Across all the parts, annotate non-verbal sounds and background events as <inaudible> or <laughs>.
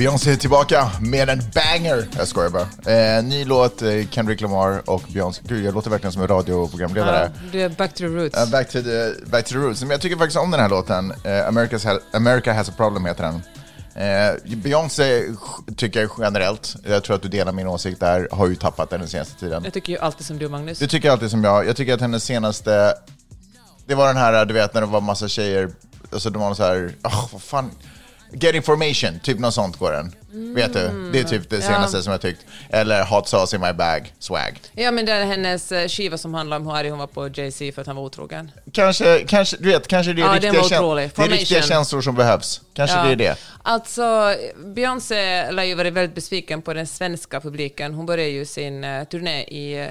Beyoncé är tillbaka med en banger. Jag skojar bara. Eh, ny låt, eh, Kendrick Lamar och Beyoncé. Gud, jag låter verkligen som en radioprogramledare. Ja, du är back to the roots. Uh, back, to the, back to the roots. Men jag tycker faktiskt om den här låten. Uh, America's ha America has a problem heter den. Uh, Beyoncé tycker jag generellt, jag tror att du delar min åsikt där, har ju tappat den den senaste tiden. Jag tycker ju alltid som du Magnus. Du tycker alltid som jag. Jag tycker att hennes senaste, det var den här, du vet när det var massa tjejer, alltså de var så här, oh, vad fan, Get information, typ något sånt går den. Mm. Vet du? Det är typ det senaste ja. som jag tyckt. Eller Hot sauce in my bag, swag. Ja, men det är hennes eh, skiva som handlar om hur arg hon var på Jay-Z för att han var otrogen. Kanske, kanske, du vet, kanske det är, ja, riktiga, det är riktiga känslor som behövs. Kanske ja. det är det. Alltså, Beyoncé lär ju varit väldigt besviken på den svenska publiken. Hon började ju sin uh, turné i, uh,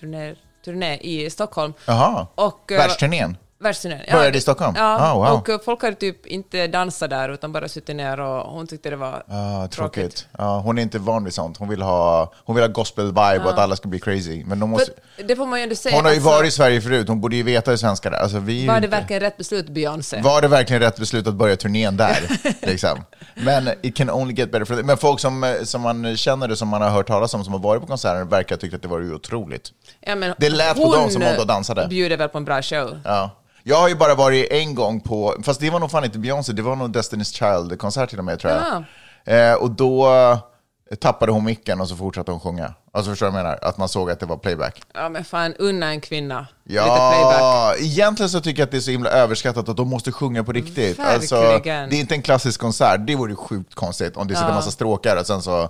turné, turné i Stockholm. Jaha, världsturnén? Världsturnén. Ja. Började i Stockholm? Ja, oh, wow. och folk hade typ inte dansat där utan bara suttit ner och hon tyckte det var ah, tråkigt. Ja, hon är inte van vid sånt. Hon vill ha, hon vill ha gospel-vibe och att alla ska bli crazy. Men de måste... det får man ju ändå säga. Hon har ju varit i Sverige förut, hon borde ju veta hur svenskar är. Alltså, vi var det verkligen rätt beslut, Beyoncé? Var det verkligen rätt beslut att börja turnén där? <laughs> liksom. Men it can only get better. Men folk som, som man känner det, som man har hört talas om, som har varit på konserten, verkar tycka att det var otroligt. Ja, men det lät på dem som de dansade. Hon bjuder väl på en bra show? Ja. Jag har ju bara varit en gång på, fast det var nog fan inte Beyoncé, det var nog Destiny's Child-konsert till och med tror jag. Ja. Eh, och då eh, tappade hon micken och så fortsatte hon sjunga. Alltså förstår du vad jag menar? Att man såg att det var playback. Ja men fan, unna en kvinna ja, lite playback. Egentligen så tycker jag att det är så himla överskattat att de måste sjunga på riktigt. Alltså, det är inte en klassisk konsert, det vore ju sjukt konstigt om det sitter en massa stråkar och sen så,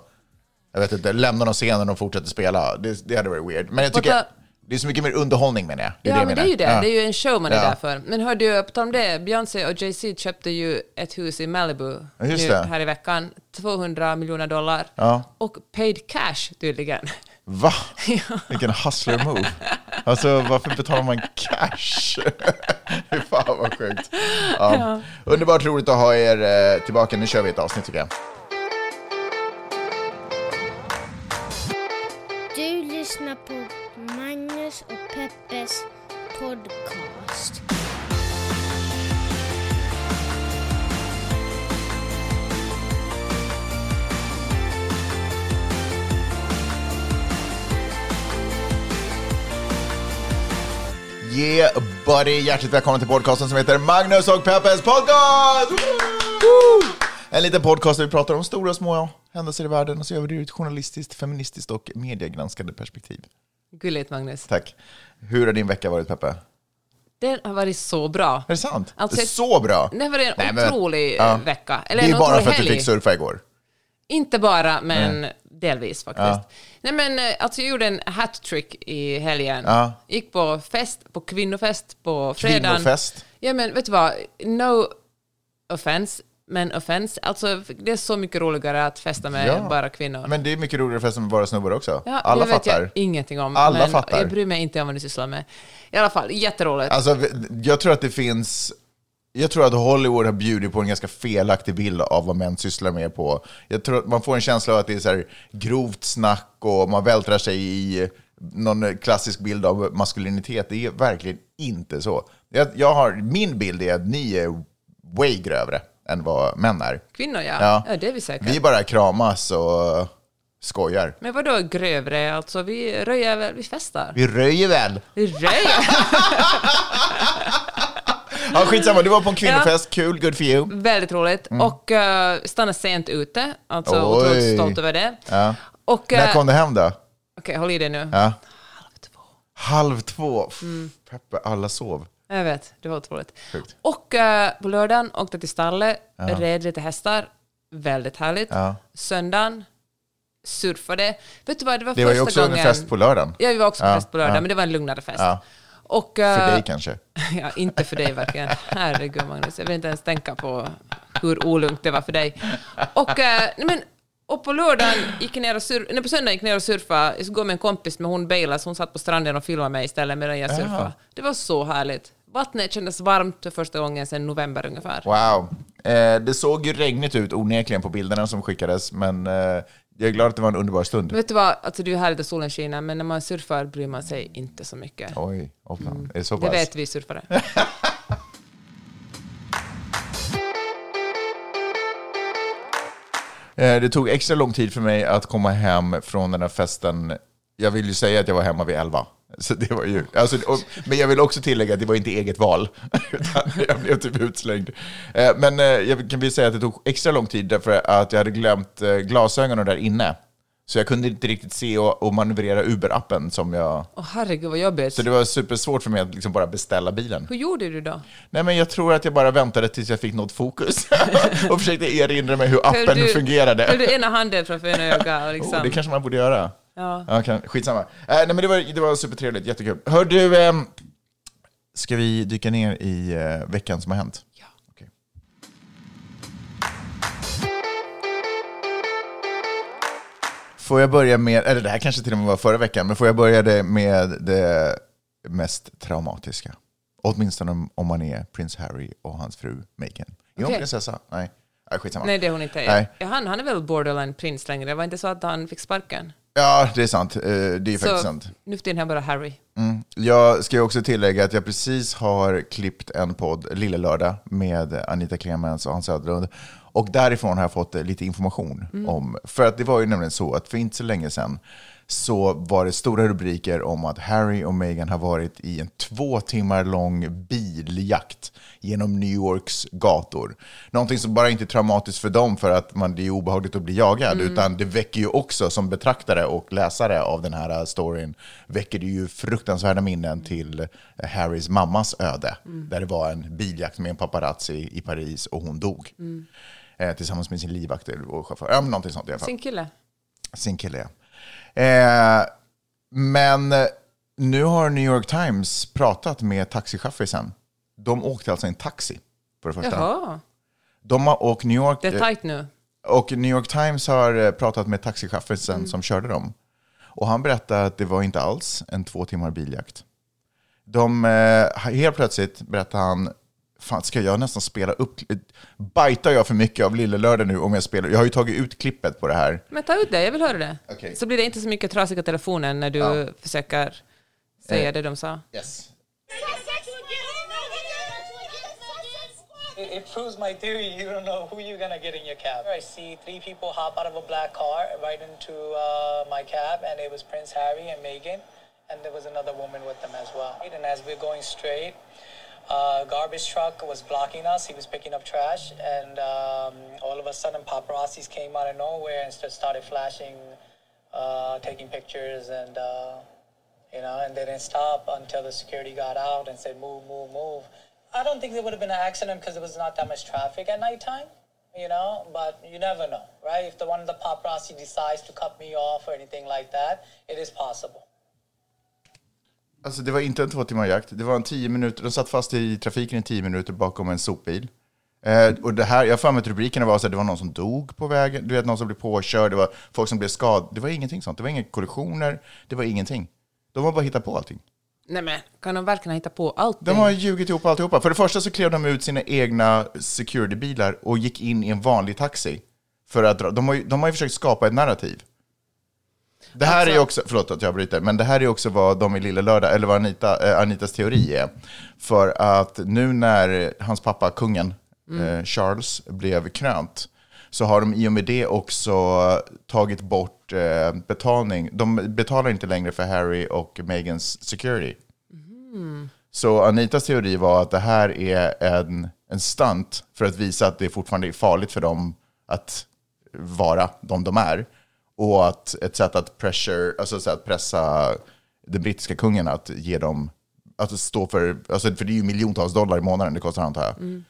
jag vet inte, lämnar de scenen och fortsätter spela. Det, det hade varit weird. Men jag tycker... Det är så mycket mer underhållning menar jag. Det ja, det men det är ju det. Ja. Det är ju en show man är ja. där för. Men hör du, på tal om det, Beyoncé och Jay-Z köpte ju ett hus i Malibu nu, här i veckan. 200 miljoner dollar. Ja. Och paid cash tydligen. Va? <laughs> ja. Vilken hustler move. Alltså varför betalar man cash? <laughs> Fy fan vad sjukt. Ja. Ja. Underbart roligt att ha er eh, tillbaka. Nu kör vi ett avsnitt tycker jag. Du lyssnar på Magnus och Peppes podcast. Yeah buddy! Hjärtligt välkommen till podcasten som heter Magnus och Peppes podcast! Woo! En liten podcast där vi pratar om stora och små händelser i världen och så gör vi det ur ett journalistiskt, feministiskt och mediegranskande perspektiv. Gulligt Magnus. Tack. Hur har din vecka varit Peppe? Den har varit så bra. Är det sant? Alltså, det är så bra? Det har varit en Nej, otrolig men, ja. vecka. Eller det är bara för att du fick surfa igår? Inte bara, men Nej. delvis faktiskt. Ja. Nej men eh, alltså jag gjorde en hattrick i helgen. Ja. Gick på fest, på kvinnofest på fredagen. Kvinnofest? Ja men vet du vad, no offense, men offense, alltså det är så mycket roligare att festa med ja, bara kvinnor. Men det är mycket roligare att festa med bara snubbar också. Ja, Alla det fattar. vet jag ingenting om. Alla men fattar. Jag bryr mig inte om vad ni sysslar med. I alla fall, jätteroligt. Alltså, jag tror att det finns... Jag tror att Hollywood har bjudit på en ganska felaktig bild av vad män sysslar med på. Jag tror att man får en känsla av att det är så grovt snack och man vältrar sig i någon klassisk bild av maskulinitet. Det är verkligen inte så. Jag, jag har, min bild är att ni är way grövre än vad män är. Kvinnor ja, ja. ja det är vi säkert. Vi bara kramas och skojar. Men vadå grövre? Alltså vi röjer väl, vi festar? Vi röjer väl? Vi röjer? <laughs> ja, skitsamma, du var på en kvinnofest, ja. kul, good for you. Väldigt roligt. Mm. Och uh, stannade sent ute, alltså otroligt stolt över det. Ja. Och, uh, När kom du hem då? Okej, okay, håll i dig nu. Ja. Halv två. Halv två? Mm. Peppe, alla sov. Jag vet, det var otroligt. Sjukt. Och uh, på lördagen åkte till stallet, ja. red lite hästar. Väldigt härligt. Ja. Söndagen surfade. Vet du vad, det var det var ju också gången... en fest på lördagen. Ja, vi var också på ja. fest på lördagen, men det var en lugnare fest. Och, uh, för dig kanske? <laughs> ja, inte för dig verkligen. Herregud Magnus, jag vill inte ens tänka på hur olugnt det var för dig. Och, uh, men, och på lördagen gick ner och sur, nej, på söndagen gick ner och surfade. Jag skulle gå med en kompis, men hon bailade, så hon satt på stranden och filmade mig istället medan jag surfade. Det var så härligt. Vattnet kändes varmt för första gången sedan november ungefär. Wow. Eh, det såg ju regnigt ut onekligen på bilderna som skickades, men eh, jag är glad att det var en underbar stund. Vet du vad, alltså, det är härligt att solen skiner, men när man surfar bryr man sig inte så mycket. Oj, oh, mm. är det så pass? Det vet vi surfare. <laughs> Eh, Det tog extra lång tid för mig att komma hem från den här festen. Jag vill ju säga att jag var hemma vid 11. Så det var ju, alltså, och, men jag vill också tillägga att det var inte eget val, <laughs> jag blev typ utslängd. Eh, Men eh, jag kan väl säga att det tog extra lång tid därför att jag hade glömt eh, glasögonen där inne. Så jag kunde inte riktigt se och, och manövrera Uber-appen som jag... Åh herregud vad jobbigt. Så det var supersvårt för mig att liksom bara beställa bilen. Hur gjorde du då? Nej, men jag tror att jag bara väntade tills jag fick något fokus <laughs> och försökte erinra mig hur appen Höll du- fungerade. Höll du ena handen framför ena ögat liksom... <laughs> Oh, det kanske man borde göra. Ja. Ja, kan, skitsamma. Äh, nej, men det var, det var supertrevligt, jättekul. Hör du, ehm, ska vi dyka ner i eh, veckan som har hänt? Ja. Okej. Får jag börja med, eller det här kanske till och med var förra veckan, men får jag börja det med det mest traumatiska? Åtminstone om- man är prins Harry och hans fru Meghan. Är hon prinsessa? Nej, skitsamma. Nej, det är hon inte. Nej. Han, han är väl borderline prins längre? Det var inte så att han fick sparken? Ja, det är sant. Eh, Det är faktiskt Så sant. nu för tiden är han bara Harry. Mm. Jag ska ju också tillägga att jag precis har klippt en podd, Lille Lördag, med Anita Clemens och Hans Söderlund. Och därifrån har jag fått lite information om, för att det var ju nämligen så att för inte så länge sedan så var det stora rubriker om att Harry och Meghan har varit i en två timmar lång biljakt genom New Yorks gator. Någonting som bara inte är traumatiskt för dem för att man, det är obehagligt att bli jagad, utan det väcker ju också som betraktare och läsare av den här storyn, väcker det ju fruktansvärda minnen till Harrys mammas öde, där det var en biljakt med en paparazzi i Paris och hon dog. Eh, tillsammans med sin livvakt och chaufför. Ja, någonting sånt i alla fall. Sin kille. Sin kille, ja. Eh, men nu har New York Times pratat med taxichauffören. De åkte alltså en taxi, för det första. Jaha, De har, och, New York, det är tajt nu. och New York Times har eh, pratat med taxichauffören som körde dem. Och han berättade att det var inte alls en två timmar biljakt. De, eh, helt plötsligt berättade han, fan ska jag nästan spela upp, bajtar jag för mycket av Lille Lördag nu om jag spelar, jag har ju tagit ut klippet på det här. Men ta ut det, jag vill höra det. Okej. Så blir det inte så mycket trasiga telefonen när du försöker säga Eh. det de sa. Yes. It proves my theory. You don't know who you're gonna get in your cab. I see three people hop out of a black car right into uh, my cab, and it was Prince Harry and Meghan, and there was another woman with them as well. And as we're going straight, uh, garbage truck was blocking us. He was picking up trash, and um, all of a sudden, paparazzis came out of nowhere and started flashing, uh, taking pictures, and uh, you know, and they didn't stop until the security got out and said, "Move, move, move." I don't think there would have been an accident because there was not that much traffic at nighttime, you know. But you never know, right? If the one of the paparazzi decides to cut me off or anything like that, it is possible. Alltså det var inte en två timmar jakt, det var en tio minuter, de satt fast i trafiken i tio minuter bakom en sopbil. Eh, och det här, jag har för mig att rubrikerna var så att det var någon som dog på vägen, du vet någon som blev påkörd, det var folk som blev skadade. Det var ingenting sånt, det var inga kollisioner, det var ingenting. De har bara hittat på allting. Nej men, kan de verkligen hitta på allt? De har ljugit ihop alltihopa. För det första så klev de ut sina egna security-bilar och gick in i en vanlig taxi. För att. De, har ju, de har ju försökt skapa ett narrativ. Det här är ju också, förlåt att jag bryter, men det här är också vad de i Lille Lördag, eller vad Anita, eh, Anitas teori är. För att nu när hans pappa, kungen, eh, Charles, blev krönt, så har de i och med det också tagit bort eh, betalning. De betalar inte längre för Harry och Megans security. Så Anitas teori var att det här är en, en stunt för att visa att det fortfarande är farligt för dem att vara de de är. Och att ett sätt att, pressure, alltså så att pressa den brittiska kungen att ge dem, att stå för, alltså för det är ju miljontals dollar i månaden det kostar antar jag,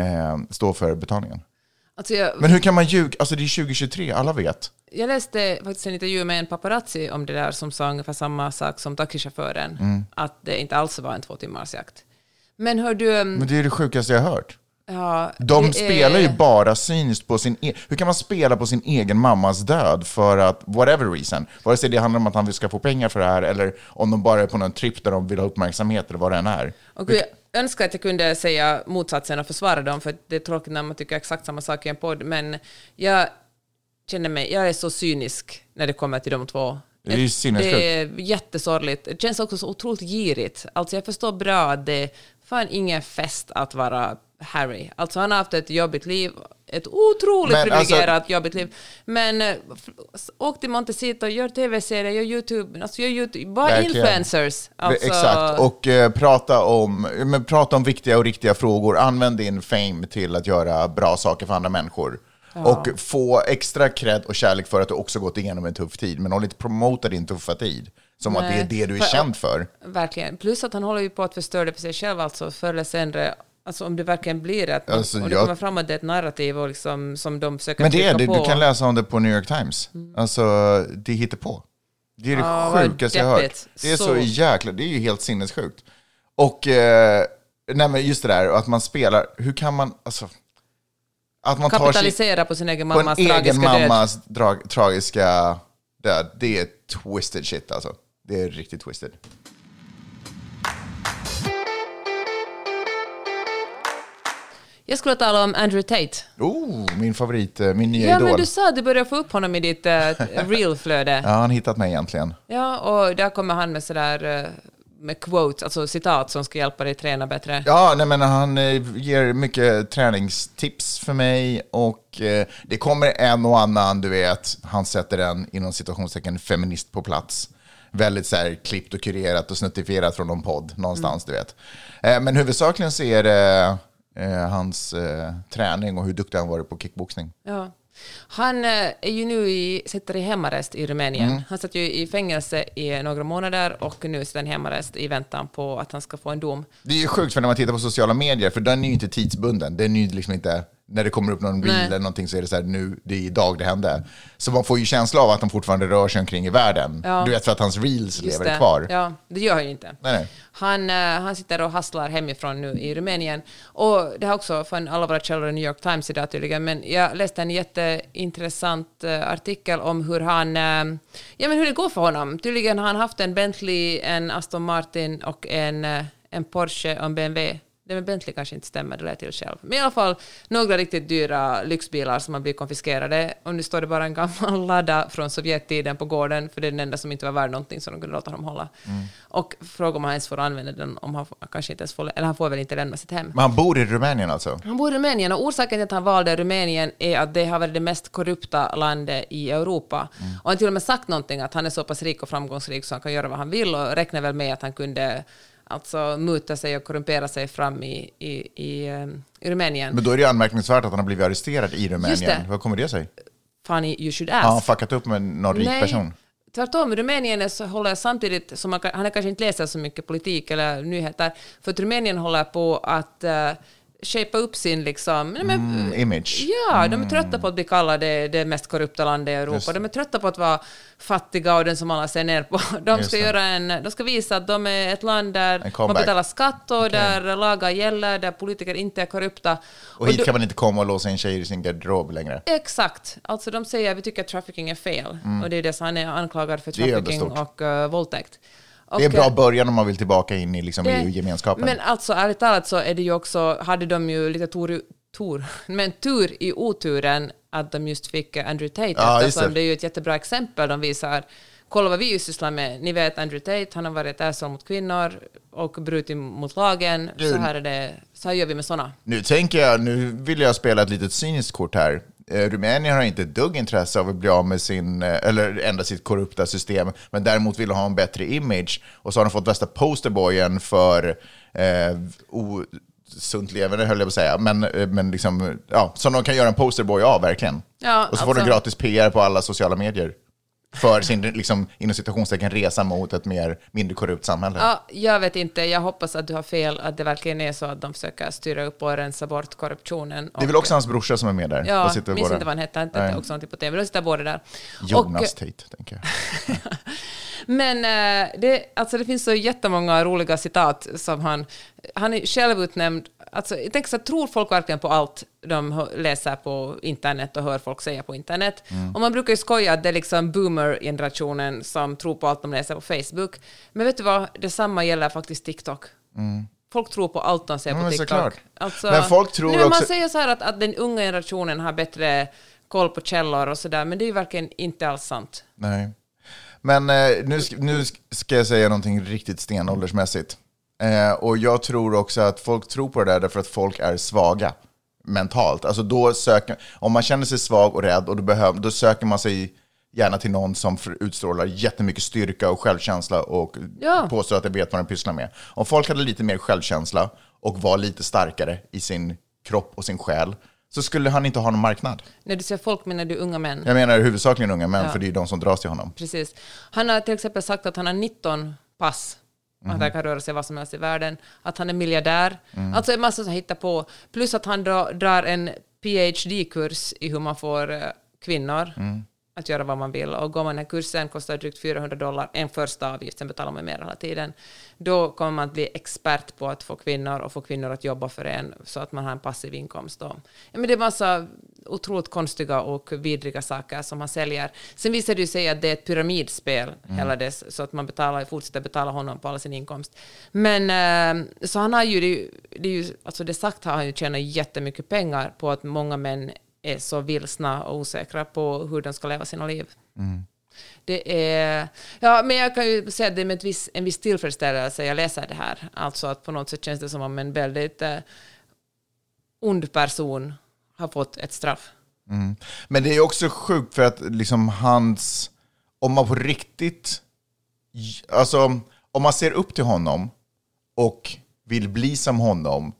eh, stå för betalningen. Alltså jag, Men hur kan man ljuga, alltså det är 2023, alla vet. jag läste faktiskt en intervju med en paparazzi om det där som sa ungefär samma sak som taxichauffören, Mm. att det inte alls var en två timmars jakt. Men hör du... um, Men det är det sjukaste jag har hört. Ja, De det spelar ju bara cyniskt på sin e- Hur kan man spela på sin egen mammas död för att, whatever reason, vare sig det handlar om att han ska få pengar för det här eller om de bara är på någon tripp där de vill ha uppmärksamhet eller vad det än är. Och jag önskar att jag kunde säga motsatsen och försvara dem, för det är tråkigt när man tycker exakt samma sak i en podd, men jag känner mig, jag är så cynisk när det kommer till de två. Det är ju sinnessjukt. Det är jättesorgligt. Det känns också så otroligt girigt. Alltså jag förstår bra att det är fan ingen fest att vara Harry. Alltså han har haft ett jobbigt liv. ett otroligt Men alltså- privilegierat jobbigt liv. Men eh, åk till Montecito, gör tv-serier, gör YouTube, alltså gör YouTube, bara Verkligen. influencers. Alltså, Exakt, och eh, prata, om, men prata om viktiga och riktiga frågor. Använd din fame till att göra bra saker för andra människor. Och få extra cred och kärlek för att du också gått igenom en tuff tid. Men håll inte promota din tuffa tid. Som att det är Nej, det du är för- känd för. Verkligen. Plus att han håller ju på att förstöra det för sig själv, alltså förr eller senare. Alltså om det verkligen blir att Alltså, och det jag- kommer fram att det är ett narrativ och liksom, som de försöker Men det är det, på. du kan läsa om det på New York Times. Alltså, det hittar på. Det är det vad sjukaste jag hört. Det är så, Så- jäkla, det är ju helt sinnessjukt. Och, eh, nej men just det där, att man spelar, hur kan man, alltså, att man tar sig Kapitalisera på sin egen på en mammas egen tragiska död. mammas dra, tragiska död. Det är twisted shit alltså. Det är riktigt twisted. Jag skulle tala om Andrew Tate. Oh, min favorit, eh, min nya Ja, idol. men du sa att du började få upp honom i ditt <laughs> uh, real-flöde. Ja, han hittat mig egentligen. Ja, och där kommer han med sådär eh, med quotes, alltså citat som ska hjälpa dig träna bättre. Ja, nej, men han eh, ger mycket träningstips för mig och eh, det kommer en och annan, du vet, han sätter en inom situationstecken feminist på plats. Väldigt så här klippt och kurerat och snuttifierat från någon podd någonstans, du vet. Eh, men huvudsakligen så är det eh, hans eh, träning och hur duktig han varit på kickboxning. Ja. Han eh, är ju nu i, sitter i hemarrest i Rumänien. Mm. Han satt ju i fängelse i några månader och nu sitter han i hemarest i väntan på att han ska få en dom. Det är ju sjukt för när man tittar på sociala medier, för den är ju inte tidsbunden. Den är ju liksom inte, när det kommer upp någon Nej. eller någonting så är det så här, nu, det är idag det hände. Så man får ju känsla av att de fortfarande rör sig omkring i världen. Ja. Du vet, för att hans reels Just lever det. kvar. Ja, det gör han ju inte. Nej, nej. Han, eh, han sitter och hasslar hemifrån nu i Rumänien. Och det har också från alla våra källor i New York Times idag tydligen, men jag läste en jätteintressant eh, artikel om hur han, eh, ja men hur det går för honom. Tydligen har han haft en Bentley, en Aston Martin och en, en Porsche och en BMW. Det med Bentley kanske inte stämmer, det lät till själv. Men i alla fall några riktigt dyra lyxbilar som har blivit konfiskerade. Och nu står det bara en gammal <laughs> Lada från Sovjettiden på gården, för det är den enda som inte var värd någonting som de kunde låta honom hålla. Och frågar om han ens får använda den, om han får, kanske inte ens får, eller han får väl inte lämna sitt hem. Men han bor i Rumänien alltså? Han bor i Rumänien och orsaken till att han valde Rumänien är att det har varit det mest korrupta landet i Europa. Och han till och med sagt någonting att han är så pass rik och framgångsrik så han kan göra vad han vill och räknar väl med att han kunde alltså muta sig och korrumpera sig fram i, i, i, eh, i Rumänien. Men då är det ju anmärkningsvärt att han har blivit arresterad i Rumänien. Vad kommer det sig? Funny you should Har han ask. fuckat upp med någon rik person? Tvärtom, Rumänien är så, håller samtidigt, som man, han har kanske inte läser så mycket politik eller nyheter, för att Rumänien håller på att uh, shapea upp sin liksom, nej, men, Mm, image. Ja, de är trötta på att bli kallade det mest korrupta landet i Europa. De är trötta på att vara fattiga och den som alla ser ner på. <laughs> De ska, göra en, de ska visa att de är ett land där man betalar skatt och där lagar gäller, där politiker inte är korrupta. Och hit då- kan man inte komma och låsa in tjejer i sin garderob längre. Exakt. Alltså de säger att vi tycker att trafficking är fel. Och det är det som han är anklagad för Mm. Är trafficking och uh, våldtäkt. Det är en bra början om man vill tillbaka in i liksom EU-gemenskapen. Men alltså ärligt talat så är det ju också, hade de ju lite tur, tur, <laughs> men tur i oturen att de just fick Andrew Tate Ja, eftersom det. det är ju ett jättebra exempel. De visar, kolla vad vi sysslar med. Ni vet Andrew Tate, han har varit asshole mot kvinnor och brutit mot lagen. Så här, är det, så här gör vi med sådana. Nu tänker jag, nu vill jag spela ett litet cyniskt kort här. Eh, Rumänien har inte ett dugg intresse av att bli av med sin, eh, eller ändra sitt korrupta system, men däremot vill ha en bättre image. Och så har de fått värsta posterboyen för eh, osunt leverne, höll jag på att säga, men, eh, men liksom, ja, som de kan göra en posterboy av, verkligen. Ja, och så får de alltså- gratis PR på alla sociala medier. För sin, liksom, inom citationstecken, resa mot ett mer, mindre korrupt samhälle. Ja, jag vet inte, jag hoppas att du har fel, att det verkligen är så att de försöker styra upp och rensa bort korruptionen. Det är väl också hans brorsa som är med där? Ja, sitter minns inte vad han hette, han hette också någonting på TV, de sitter båda där. Jonas Och, Tate, tänker jag. <laughs> men eh, det, alltså det finns så jättemånga roliga citat som han... Han är självutnämnd... Alltså, jag tänker så här, tror folk verkligen på allt de läser på internet och hör folk säga på internet? Mm. Och man brukar ju skoja att det är liksom boomer-generationen som tror på allt de läser på Facebook. Men vet du vad? Detsamma gäller faktiskt TikTok. Folk tror på allt de ser Mm. På TikTok. Alltså, Men folk tror nej, men Man också- säger så här att, att den unga generationen har bättre koll på källor och sådär, men det är ju verkligen inte alls sant. Nej. Men eh, nu, nu sk- ska jag säga någonting riktigt stenåldersmässigt. Eh, och jag tror också att folk tror på det där därför att folk är svaga. mentalt. Alltså då söker, om man känner sig svag och rädd, och då, behöver, då söker man sig gärna till någon som utstrålar jättemycket styrka och självkänsla och Ja. påstår att de vet vad de pysslar med. Om folk hade lite mer självkänsla och var lite starkare i sin kropp och sin själ, så skulle han inte ha någon marknad. När du säger folk menar du unga män? Jag menar huvudsakligen unga män, Ja. för det är de som dras till honom. Precis. Han har till exempel sagt att han har 19 pass. Att han kan röra sig var som helst i världen. Att han är miljardär. Alltså en massa som hittar på. Plus att han dra, drar en PhD-kurs i hur man får eh, kvinnor att göra vad man vill. Och går man den här kursen kostar drygt 400 dollar, en första avgift, sen betalar man mer hela tiden. Då kommer man att bli expert på att få kvinnor och få kvinnor att jobba för en så att man har en passiv inkomst. Då. Ja, men det är massa otroligt konstiga och vidriga saker som han säljer. Sen visar det sig att det är ett pyramidspel, hela det, så att man betalar, fortsätter betala honom på all sin inkomst. Men eh, så han har ju, det, är ju- det, är ju, alltså det sagt har han ju tjänat jättemycket pengar på att många män är så vilsna och osäkra på hur de ska leva sina liv. Det är, ja, men jag kan ju säga att det är med ett viss, en viss tillfredsställelse jag läser det här. Alltså att på något sätt känns det som om en väldigt eh, ond person har fått ett straff. Men det är också sjukt för att liksom hans, om man på riktigt, alltså om man ser upp till honom och vill bli som honom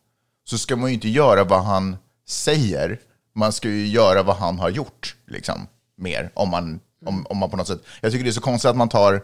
så ska man ju inte göra vad han säger, man ska ju göra vad han har gjort, liksom, mer, om man, om, om man på något sätt, jag tycker det är så konstigt att man tar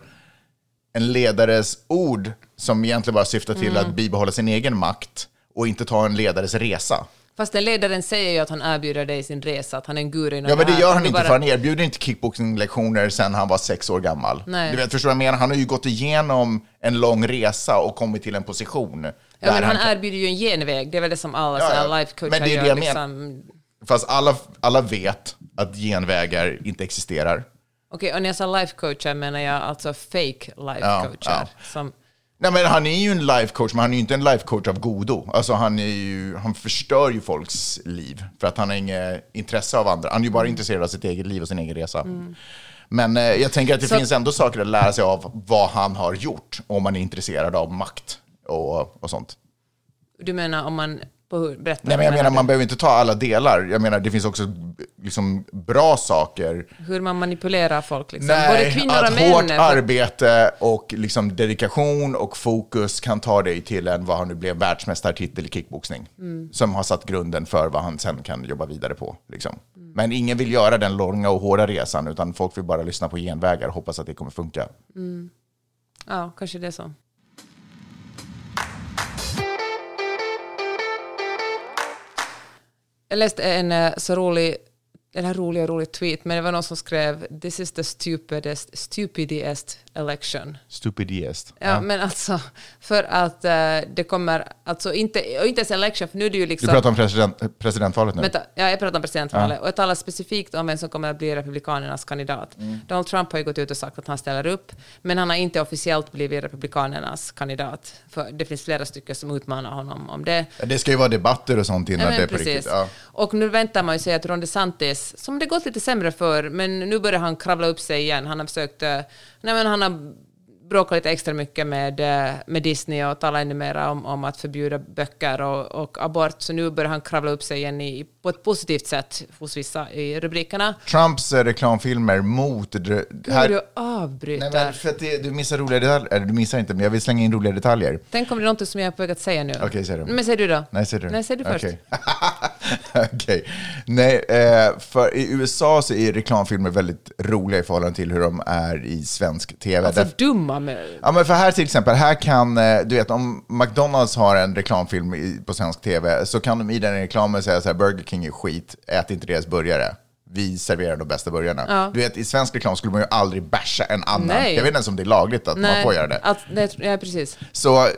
en ledares ord som egentligen bara syftar till att bibehålla sin egen makt och inte ta en ledares resa. Fast den ledaren säger ju att han erbjuder dig sin resa, att han är en guru inom Ja, men det gör han du inte, bara- för han erbjuder inte kickboxinglektioner sedan han var sex år gammal. Nej. Du vet, förstår du vad jag menar? Han har ju gått igenom en lång resa och kommit till en position. Ja, men han kan- erbjuder ju en genväg, det är väl det som alla Ja, ja, life coachar Men det är gör. det jag liksom. Fast alla, alla vet att genvägar inte existerar. Okej, och när jag sa life coachar menar jag alltså fake life Ja, ja. Nej, men han är ju en life coach, men han är ju inte en life coach av godo. Alltså, han, är ju, han förstör ju folks liv för att han har inget intresse av andra. Han är ju bara intresserad av sitt eget liv och sin egen resa. Men eh, jag tänker att det Så- finns ändå saker att lära sig av vad han har gjort om man är intresserad av makt och, och sånt. du menar om man... På berätta. Nej, men jag menar, man behöver inte ta alla delar. Jag menar, det finns också liksom, bra saker. Hur man manipulerar folk. Liksom. Nej, Både kvinnor att och män. hårt arbete och liksom dedikation och fokus kan ta dig till en, vad han nu blev, världsmästartitel i kickboxning. Mm. Som har satt grunden för vad han sen kan jobba vidare på. Liksom. Mm. Men ingen vill göra den långa och hårda resan, utan folk vill bara lyssna på genvägar och hoppas att det kommer funka. Ja, kanske det är så. Jag läste en eh, så rolig, eller rolig och rolig tweet, men det var någon som skrev “This is the stupidest, stupidest election”. Stupidest. Ja, men alltså, för att eh, det kommer, alltså inte, och inte ens election, för nu är det ju Du liksom... pratar om president, presidentvalet nu. Vänta, ja, jag pratar om presidentvalet och jag talar specifikt om vem som kommer att bli republikanernas kandidat. Mm. Donald Trump har ju gått ut och sagt att han ställer upp, men han har inte officiellt blivit republikanernas kandidat. För det finns flera stycken som utmanar honom om det. Det ska ju vara debatter och sånt innan Ja, det men är på riktigt. Ja. Och nu väntar man ju sig att Ron DeSantis, som det gått lite sämre för, men nu börjar han kravla upp sig igen. Han har försökt, eh, nej men han har bråkat lite extra mycket med, eh, med Disney och talat ännu mer om, om att förbjuda böcker och, och abort, så nu börjar han kravla upp sig igen i, på ett positivt sätt hos vissa i rubrikerna. Trumps eh, reklamfilmer mot... Hur du avbryter. Nej, för att det, du missar roliga detaljer. Du missar inte, men jag vill slänga in roliga detaljer. Tänk om det är något som jag är på väg att säga nu. Okej, säg det. Men säg du då. Nej, säg du. Nej, säg du först. Okej. <laughs> Okej. Nej, eh, för i USA så är reklamfilmer väldigt roliga i förhållande till hur de är i svensk tv. Alltså Därför- dumma med... Ja, men för här till exempel, här kan, eh, du vet om McDonalds har en reklamfilm på svensk tv så kan de i den reklamen säga så här, Burger King är skit, ät inte deras burgare. Vi serverar de bästa burgarna. Ja. Du vet, i svensk reklam skulle man ju aldrig basha en annan. Nej. Jag vet inte ens om det är lagligt att man får göra det. Att, det ja, precis. Så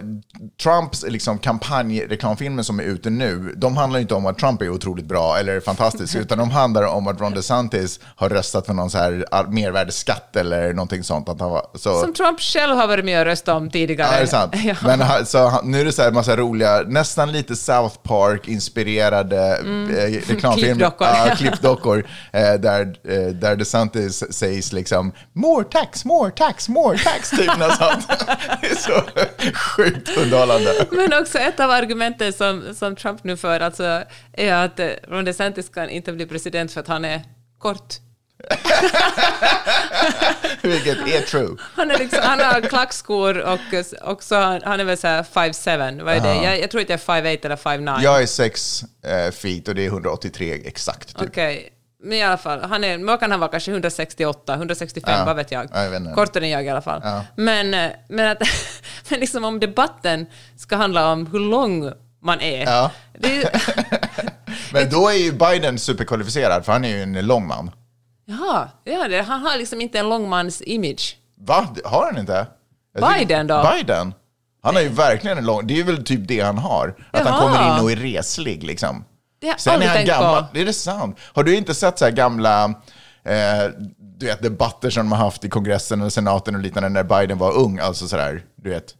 Trumps liksom, kampanjreklamfilmer som är ute nu, de handlar inte om att Trump är otroligt bra eller fantastisk, <laughs> utan de handlar om att Ron DeSantis har röstat för någon så här mervärdesskatt eller någonting sånt. Att han var, så, Som Trump själv har varit med och röstat om tidigare. Ja, det är sant. <laughs> Ja. Men så, nu är det så här massa roliga, nästan lite South Park-inspirerade eh, reklamfilmer. Klippdockor. Ja, klippdockor. <laughs> Eh, där, eh, där DeSantis sägs liksom more tax, more tax, more tax, typ något sånt. <laughs> Det är så sjukt underhållande. Men också ett av argumenten som, som Trump nu för alltså, är att eh, Ron DeSantis kan inte bli president för att han är kort. <laughs> Vilket är true. Han, är liksom, han har klackskor och, och så, han är väl så här 5'7", vad är det? Jag, jag tror inte jag är 5'8 eller 5'9". Jag är 6 eh, feet och det är 183 exakt. Typ. Okej, men i alla fall, han är, vad kan han vara, kanske 168, 165, Ja. vad vet jag. Ja, jag vet. Kortare än jag i alla fall. Ja. Men, eh, men, att, <laughs> men liksom om debatten ska handla om hur lång man är. Ja. Är <laughs> Men då är ju Biden superkvalificerad, för han är ju en lång man. jaha, ja, det, han har liksom inte en långmans image. Va? Har han inte? Biden då? Biden? Han har ju verkligen en lång... Det är väl typ det han har. Att han Jaha. kommer in och är reslig liksom. Det har jag Sen är aldrig han tänkt gammal. på. Det är det sant. Har du inte sett så här gamla eh, du vet, debatter som de har haft i kongressen och senaten och liknande när Biden var ung? Alltså sådär, du vet,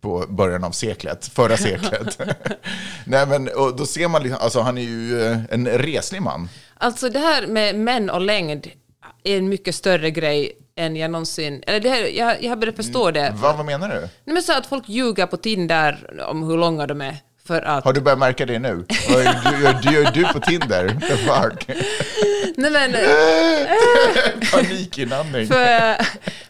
på början av seklet, förra <laughs> seklet. <laughs> Nej men, och då ser man liksom, alltså han är ju eh, en reslig man. Alltså det här med män och längd är en mycket större grej än jag någonsin... Eller det här, jag, jag har börjat förstå det. Va, vad menar du? Nej, men så att folk ljuger på Tinder om hur långa de är. För att... Har du börjat märka det nu? Vad gör du, på Tinder? Nej, men, <laughs> Panikinandning. för,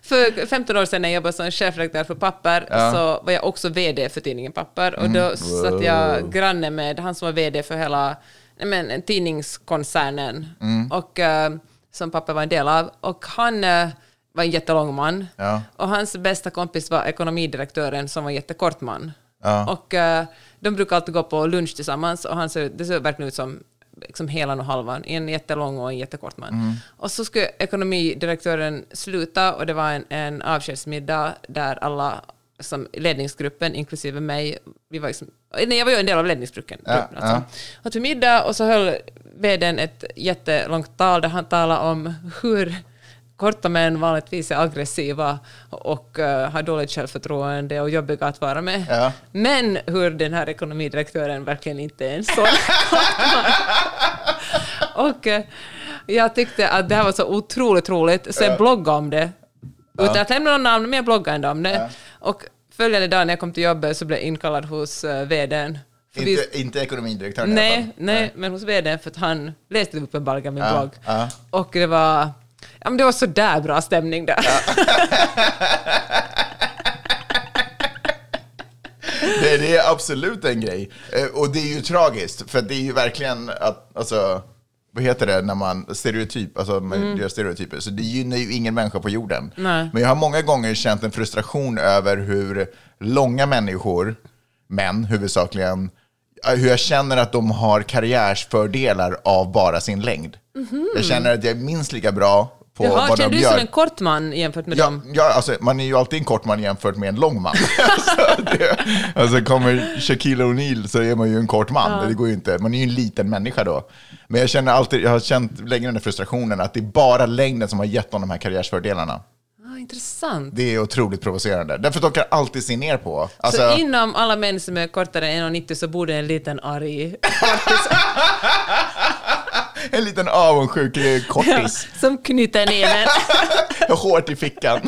för 15 år sedan när jag jobbade som chefredaktör för Papper Ja. Mm. så var jag också VD för tidningen Papper. Och då satt jag granne med han som var VD för hela men, tidningskoncernen. Mm. Och, eh, som Papper var en del av. Och han eh, var en jättelång man. Ja. Och hans bästa kompis var ekonomidirektören som var en jättekort man. Ja. Och eh, de brukar alltid gå på lunch tillsammans och han ser, det ser verkligen ut som liksom helan och halvan, en jättelång och en jättekort man. Mm. Och så skulle ekonomidirektören sluta och det var en, en avskedsmiddag där alla som ledningsgruppen, inklusive mig, vi var liksom, nej, jag var ju en del av ledningsgruppen. Ja, alltså. ja. Åt vi middag och så höll vdn ett jättelångt tal där han talade om hur korta män vanligtvis är aggressiva och eh, har dåligt självförtroende och jobbiga att vara med. Ja. Men hur den här ekonomidirektören verkligen inte är en sån. <laughs> Och eh, jag tyckte att det här var så otroligt roligt, så jag bloggade om det. Utan att lämna någon namn, men jag bloggade ändå om det. Och följande dag när jag kom till jobbet så blev jag inkallad hos uh, vdn. För vi- Inte, inte ekonomidirektören i alla Nej, fall. nej, men hos vdn för att han läste uppenbarligen min Ja, blogg. ja. Och det var, ja, men det var så där bra stämning där. Det, <laughs> det är absolut en grej. Eh, Och det är ju tragiskt, för det är ju verkligen att, alltså, vad heter det när man stereotyp, alltså man gör stereotyper, så det gynnar ju ingen människa på jorden. Nej. Men jag har många gånger känt en frustration över hur långa människor, män huvudsakligen, eh, hur jag känner att de har karriärsfördelar av bara sin längd. Jag känner att jag är minst lika bra på Jaha, vad känner de du gör. som en kort man jämfört med Ja, dem? ja alltså, man är ju alltid en kort man jämfört med en lång man. <laughs> alltså, det, alltså kommer Shaquille O'Neal så är man ju en kort man. Det går ju inte. Man är ju en liten människa då. Men jag känner alltid, jag har känt länge den frustrationen att det är bara längden som har gett dem de här karriärsfördelarna. Ah, intressant. Det är otroligt provocerande. Därför de kan alltid se ner på. så Alltså, inom alla män som är kortare än 1,90 så bor det en liten arg <laughs> en liten avundsjuk kortis. som knyter näven. <laughs> Hårt i fickan.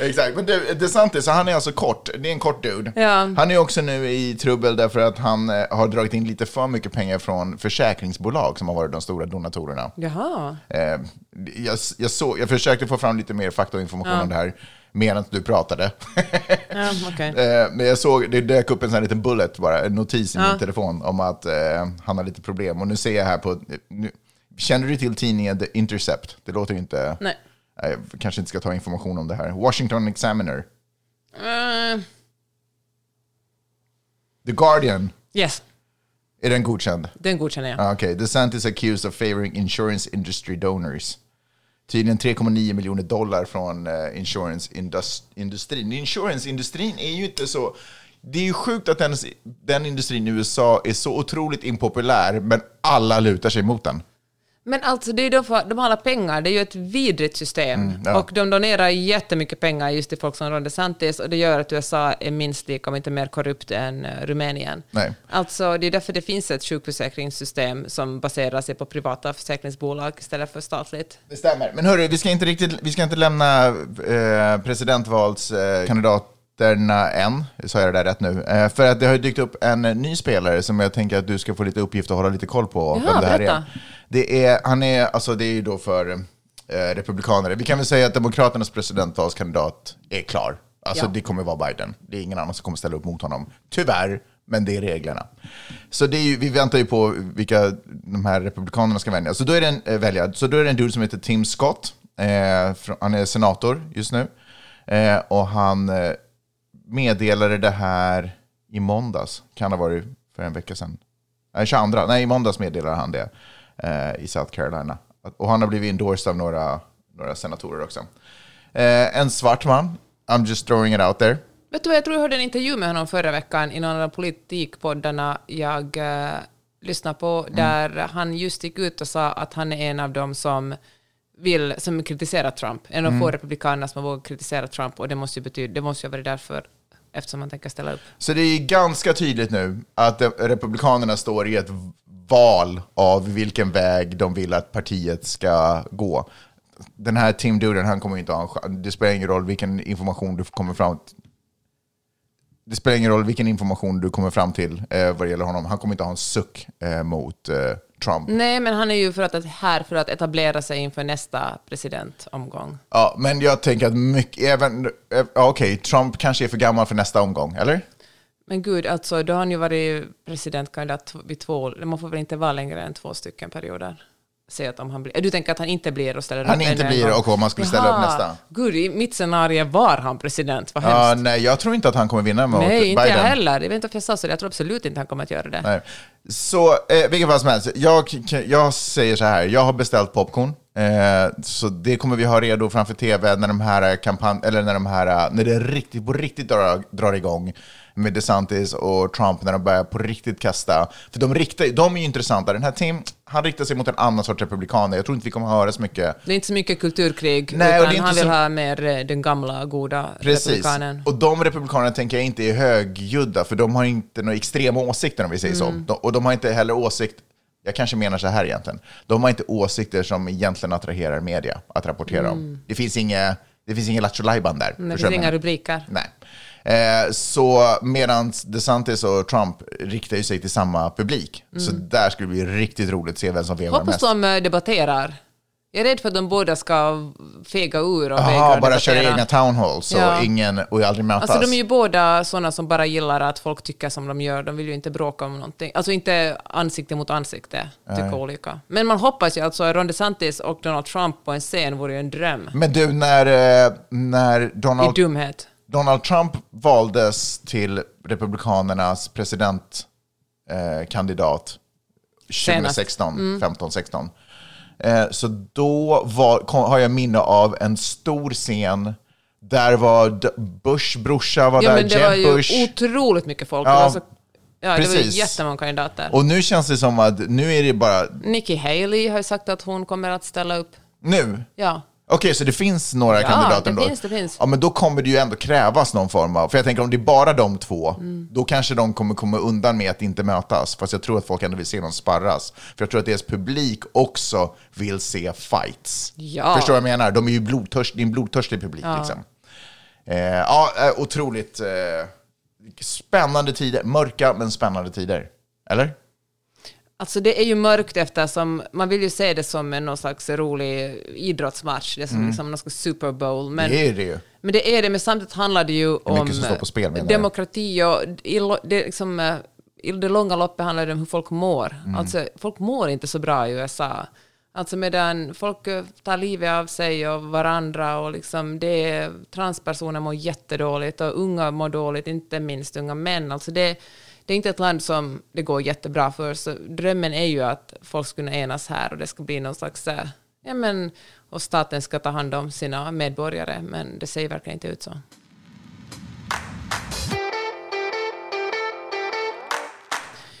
Exakt, men det, det sant är så han är alltså kort. Det är en kort dude. Ja. Han är också nu i trubbel därför att han eh, har dragit in lite för mycket pengar från försäkringsbolag som har varit de stora donatorerna. Jaha. Eh, jag, jag, såg, jag försökte få fram lite mer fakta och information om det här medan du pratade. Ja, okej. <laughs> Eh, Men jag såg, det dök upp en sån här liten bullet bara, en notis i Ja. min telefon om att eh, han har lite problem. Och nu ser jag här på, nu, känner du till tidningen The Intercept? Det låter ju inte, Nej. Jag kanske inte ska ta information om det här. Washington Examiner, Eh, The Guardian, yes, är den godkänd? den godkänner jag. Ah, Okej, DeSantis accused of favoring insurance industry donors. Tydligen 3,9 miljoner dollar från eh, uh, insurance-industrin. Insurance-industrin är ju inte så... Det är ju sjukt att den, den industrin i USA är så otroligt impopulär, men alla lutar sig mot den. Men alltså, det är de, för, de har alla pengar, det är ju ett vidrigt system. Mm, ja. Och de donerar jättemycket pengar just till folk som Ron DeSantis och det gör att USA är minst lika, om inte mer korrupt än eh, Rumänien. Nej. Alltså, det är därför det finns ett sjukförsäkringssystem som baserar sig på privata försäkringsbolag istället för statligt. Det stämmer. Men hörru, vi ska inte, riktigt, vi ska inte lämna eh, presidentvalskandidatdebatten Twitterna än, sa jag det där rätt nu, eh, för att det har ju dykt upp en ny spelare som jag tänker att du ska få lite uppgift att hålla lite koll på. Jaha, vem det här berätta. är. Det är, han är, alltså det är ju då för eh, republikaner. Vi kan väl säga att Demokraternas presidentvalskandidat är klar. Alltså Ja. det kommer vara Biden. Det är ingen annan som kommer ställa upp mot honom. Tyvärr, men det är reglerna. Så det är ju, vi väntar ju på vilka de här republikanerna ska välja. Så då är det en, eh, välja. Så då är det en dude som heter Tim Scott. Eh, från- han är senator just nu. Eh, och han eh, meddelade det här i måndags. Kan ha varit för en vecka sedan. Nej, 22. Nej, i måndags meddelade han det eh, i South Carolina. Och han har blivit endorsed av några, några senatorer också. Eh, en svart man. I'm just throwing it out there. Vet du vad, jag tror jag hörde en intervju med honom förra veckan i någon av politikpoddarna jag eh, lyssnade på, där han just gick ut och sa att han är en av dem som vill, som kritiserar Trump. En av de få republikanerna som har vågat kritisera Trump, och det måste ju betyda, det måste ju vara därför, eftersom man tänker ställa upp. Så det är ganska tydligt nu att Republikanerna står i ett val av vilken väg de vill att partiet ska gå. Den här Tim Duden, han kommer inte ha en chans. Det spelar ingen roll vilken information du kommer fram till. Det spelar ingen roll vilken information du kommer fram till eh, vad det gäller honom. Han kommer inte ha en suck eh, mot eh, Trump. Nej, men han är ju för att, här för att etablera sig inför nästa presidentomgång. Ja, men jag tänker att mycket, även, eh, ja, okej, Trump kanske är för gammal för nästa omgång, eller? Men gud, alltså, då har han ju varit presidentkandidat vid två, man får väl inte vara längre än två stycken perioder. Säg att om han blir, du tänker att han inte blir och ställer Han upp inte ännu en blir och om han skulle ställa upp Jaha. nästa. Gud, i mitt scenario var han president, vad Ja, hemskt. nej, jag tror inte att han kommer vinna mot Nej, inte Biden. jag heller. Jag vet inte varför jag sa så, jag tror absolut inte han kommer att göra det. Nej. Så eh, vilket fall som helst, jag, jag säger så här, jag har beställt popcorn. Eh, så det kommer vi ha redo framför tv när de här kampanj, eller när de här, när det riktigt, på riktigt drar, drar igång med DeSantis och Trump när de börjar på riktigt kasta. För de, riktar, de är ju intressanta. Den här Tim, han riktar sig mot en annan sorts republikaner. Jag tror inte vi kommer höra så mycket Det är inte så mycket kulturkrig, Nej, utan han vill så- ha mer eh, den gamla, goda Precis. republikanen. Och de republikanerna tänker jag inte är högljudda, för de har inte några extrema åsikter om vi säger Mm. så. De, och de har inte heller åsikt, jag kanske menar så här egentligen, de har inte åsikter som egentligen attraherar media att rapportera om. Det finns inget det finns ingen lattjo där. Mm. det finns inga rubriker. Nej. Eh, så medan DeSantis och Trump riktar ju sig till samma publik. Så där skulle det bli riktigt roligt att se vem som vevar Mm. Hoppas mest. de eh, debatterar. Jag är rädd för att de båda ska fega ur och Jaha, bara köra egna town halls och, Ja. ingen, och aldrig mötas. Alltså de är ju båda sådana som bara gillar att folk tycker som de gör. De vill ju inte bråka om någonting. Alltså inte ansikte mot ansikte, tycka olika. Men man hoppas ju alltså Ron DeSantis och Donald Trump på en scen vore ju en dröm. Men du, när, eh, när I Donald, dumhet. Donald Trump valdes till Republikanernas presidentkandidat eh, kandidat 2016, 15, 16. Eh, så då var, kom, har jag minne av en stor scen där var Bush brorsa var Ja, där, men det var ju otroligt mycket folk. Ja, det var, så, ja, det var precis. jättemånga kandidater. Och nu känns det som att nu är det bara, Nikki Haley har ju sagt att hon kommer att ställa upp. nu? Ja. Okej, så det finns några Ja, kandidater det ändå? finns, det finns. Ja, men då kommer det ju ändå krävas någon form av... För jag tänker om det är bara de två, Mm. då kanske de kommer komma undan med att inte mötas. Fast jag tror att folk ändå vill se dem sparras. För jag tror att deras publik också vill se fights. Ja. Förstår du vad jag menar? De är ju blodtörst, det är en blodtörstig publik. Liksom. Eh, ja, eh, otroligt eh, spännande tider. Mörka men spännande tider. Eller? Alltså det är ju mörkt eftersom man vill ju se det som en någon slags rolig idrottsmatch. Det är som liksom någon slags Super Bowl. Men, Mm. Det är det ju. men det är det, men samtidigt handlar det ju om spel, demokrati och i, det, liksom, eh, i det långa loppet handlar det om hur folk mår. Mm. Alltså folk mår inte så bra i USA. Alltså medan folk eh, tar livet av sig och varandra och liksom det transpersoner mår jättedåligt och unga mår dåligt, inte minst unga män. Alltså det, det är inte ett land som det går jättebra för, så drömmen är ju att folk ska kunna enas här och det ska bli någon slags, eh, ja men, och staten ska ta hand om sina medborgare, men det ser verkligen inte ut så.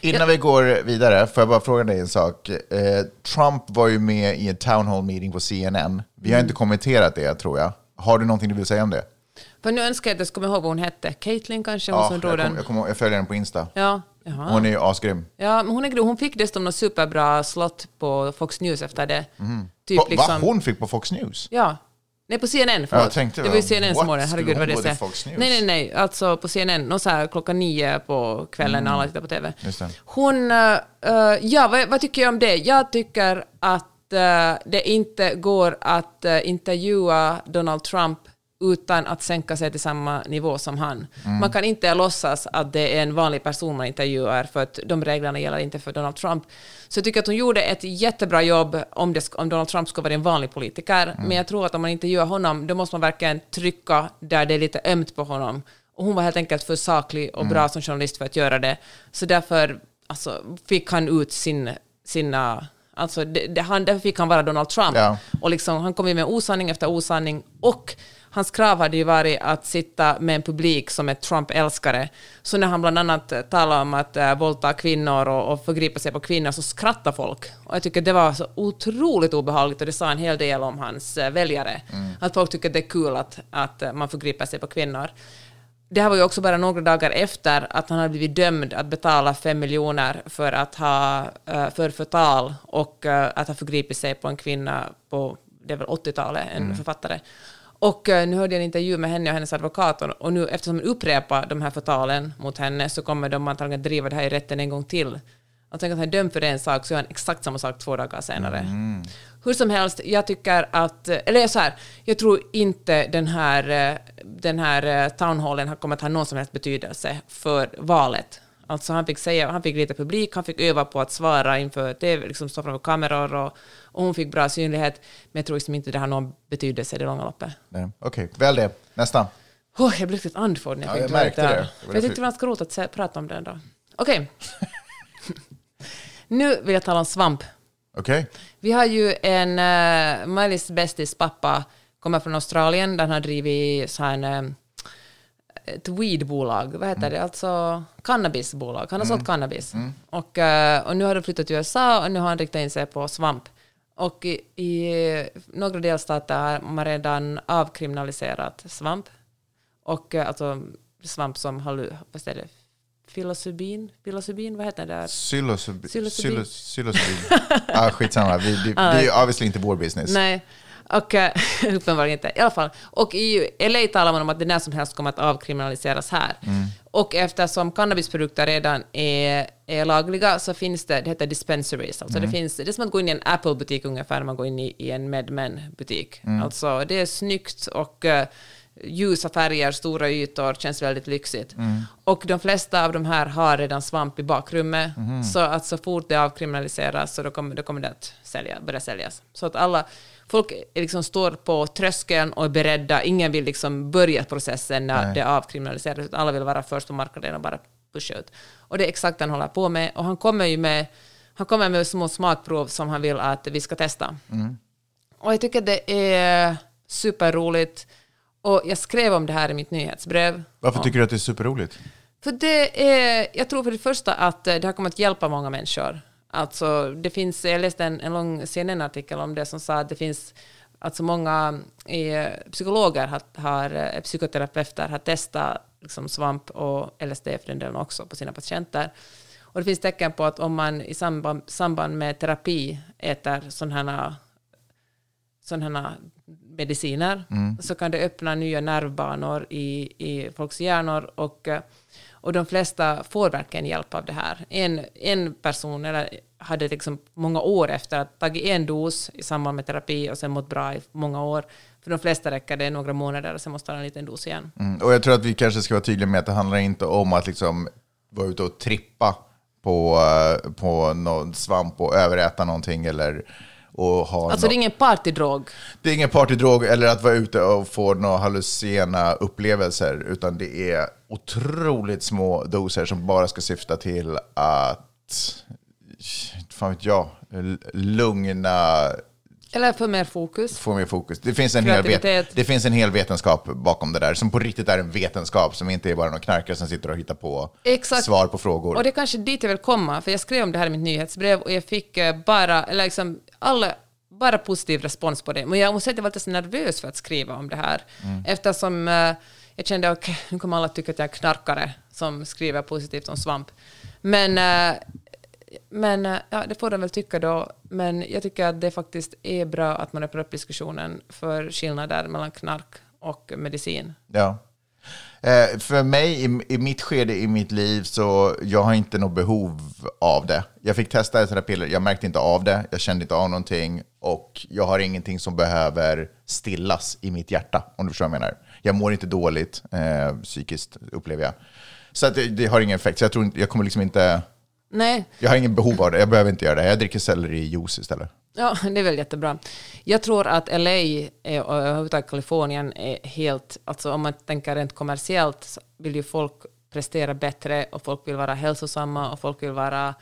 Innan vi går vidare, får jag bara fråga dig en sak. Eh, Trump var ju med i en town hall meeting på CNN. Vi har inte kommenterat det, tror jag. Har du någonting du vill säga om det? För nu önskar jag att jag skulle ihåg vad hon hette. Caitlyn kanske, hon Ja, som jag, kom, jag, kommer- jag följer den på Insta. Ja, jaha. Hon är ju asgrym. Ja, men hon, är, grym. hon fick dessutom något superbra slott på Fox News efter det. Typ Mhm. Va, liksom, Va? Hon fick på Fox News? Ja, Nej, på CNN, förlåt. Jag tänkte, det var ju CNN som var det. Herregud, vad det News? Nej, nej, nej. Alltså på CNN, någon så här klockan nio på kvällen när alla tittar på TV. Mm. Hon... eh, ja, vad, vad tycker jag om det? Jag tycker att eh, det inte går att eh, intervjua Donald Trump utan att sänka sig till samma nivå som han. Mm. Man kan inte låtsas att det är en vanlig person man intervjuar, för att de reglerna gäller inte för Donald Trump. Så jag tycker att hon gjorde ett jättebra jobb om, det, om Donald Trump skulle vara en vanlig politiker, Mm. men jag tror att om man intervjuar honom, då måste man verkligen trycka där det är lite ömt på honom. Och hon var helt enkelt för saklig och Mm. bra som journalist för att göra det. Så därför alltså, fick han ut sin, sina... Alltså, det, det, han, därför fick han vara Donald Trump. Ja. Och liksom, han kom ju med osanning efter osanning. Och hans krav hade ju varit att sitta med en publik som är Trump-älskare. Så när han bland annat eh, talade om att äh, våldta kvinnor och, och förgripa sig på kvinnor så skrattade folk. Och jag tycker det var så otroligt obehagligt och det sa en hel del om hans äh, väljare. Att folk tycker det är kul att, att äh, man förgriper sig på kvinnor. Det här var ju också bara några dagar efter att han hade blivit dömd att betala fem miljoner för att ha eh, för förtal och eh, att ha förgripit sig på en kvinna på det är väl 80-talet, en författare. Och eh, nu hörde jag en intervju med henne och hennes advokat och- och nu eftersom hon upprepar de här förtalen mot henne så kommer de antagligen driva det här i rätten en gång till. Jag tänker att han är dömd för en sak så gör han exakt samma sak två dagar senare. Hur som helst, jag tycker att, eller så här, jag tror inte den här, eh, den här eh, townhallen kommit att ha någon som helst betydelse för valet. Alltså han fick säga, han fick lite publik, han fick öva på att svara inför TV, liksom stå framför kameror och, och hon fick bra synlighet. Men jag tror liksom inte det har någon betydelse i det långa loppet. Okej, väl det. Nästa. Oh, jag blev riktigt andfådd när jag Ja, fick jag märkte det. Det jag tyckte det var ganska roligt att prata om det ändå. Okej. <laughs> nu vill jag tala om svamp. Okej. Vi har ju en uh, Miley's bästis pappa kommer från Australien han har drivit så här, eh, ett weedbolag, vad heter det, alltså cannabisbolag. Han har sålt cannabis. Och, eh, och nu har de flyttat till USA och nu har han riktat in sig på svamp. Och i, i några delstater har man redan avkriminaliserat svamp. Och eh, alltså svamp som har, vad är det, filosubin, filosubin, vad heter det? där? Psilocybi- Psilocybin. psilo- Psilocybin. ah, skitsamma, vi, det, <laughs> det är obviously inte vår business. Nej, och eh, <laughs> uppenbarligen inte. I alla fall. Och i LA talar man om att det när som helst kommer att avkriminaliseras här. Och eftersom cannabisprodukter redan är, är lagliga så finns det, det heter dispensaries. Alltså det, finns, det är som att gå in i en Apple-butik ungefär när man går in i, i en MedMen-butik. Alltså det är snyggt och eh, ljusa färger, stora ytor, känns väldigt lyxigt. Och de flesta av de här har redan svamp i bakrummet, så att så fort det avkriminaliseras så då kommer, då kommer det att sälja, börja säljas. Så att alla, folk är liksom står på tröskeln och är beredda, ingen vill liksom börja processen när Nej. det avkriminaliseras, alla vill vara först på marknaden och bara pusha ut. Och det är exakt det han håller på med, och han kommer ju med, han kommer med små smakprov som han vill att vi ska testa. Och jag tycker det är superroligt. Och jag skrev om det här i mitt nyhetsbrev. Varför tycker du att det är superroligt? För det är, jag tror för det första att eh, det har kommit att hjälpa många människor. Alltså, det finns, jag läste en, en lång CNN-artikel om det som sa att det finns alltså många eh, psykologer har, har, eh, psykoterapeuter har testat liksom svamp och LSD för den delen också på sina patienter. Och det finns tecken på att om man i samband, samband med terapi äter sådana sådana mediciner så kan det öppna nya nervbanor i, i folks hjärnor och, eh, och de flesta får verkligen hjälp av det här. En, en person eller, hade liksom många år efter att tagit en dos i samband med terapi och sen mått bra i många år. För de flesta räcker det några månader och sen måste han ha en liten dos igen. Mm. Och jag tror att vi kanske ska vara tydliga med att det handlar inte om att liksom vara ute och trippa på, eh, på någon svamp och överäta någonting eller och ha Alltså nå- det är ingen partydrog. det är ingen partydrog eller att vara ute och få några hallucina upplevelser, utan det är otroligt små doser som bara ska syfta till att, fan vet jag, lugna, Eller för mer fokus. få mer fokus. Det finns, en hel vet, det finns en hel vetenskap bakom det där, som på riktigt är en vetenskap, som inte är bara någon knarkare som sitter och hittar på Exakt. svar på frågor. Och det är kanske dit jag vill komma, för jag skrev om det här i mitt nyhetsbrev och jag fick eh, bara, eller liksom, alla, bara positiv respons på det. Men jag måste säga att jag var lite så nervös för att skriva om det här, eftersom eh, jag kände att nu kommer alla tycka att jag är knarkare som skriver positivt om svamp. Men eh, men eh, ja, det får de väl tycka då. Men jag tycker att det faktiskt är bra att man öppnar upp diskussionen för skillnader mellan knark och medicin. Ja. Eh, för mig, i, i mitt skede i mitt liv, så jag har inte något behov av det. Jag fick testa ett sådant piller, jag märkte inte av det, jag kände inte av någonting och jag har ingenting som behöver stillas i mitt hjärta, om du förstår vad jag menar. Jag mår inte dåligt eh, psykiskt, upplever jag. Så att det, det har ingen effekt, så jag tror inte, jag kommer liksom inte... Nej, Jag har ingen behov av det, jag behöver inte göra det. Jag dricker sellerijuice istället. Ja, <laughs> det är väl jättebra. Jag tror att LA är, och överhuvudtaget Kalifornien är helt, alltså om man tänker rent kommersiellt vill ju folk prestera bättre och folk vill vara hälsosamma och folk vill vara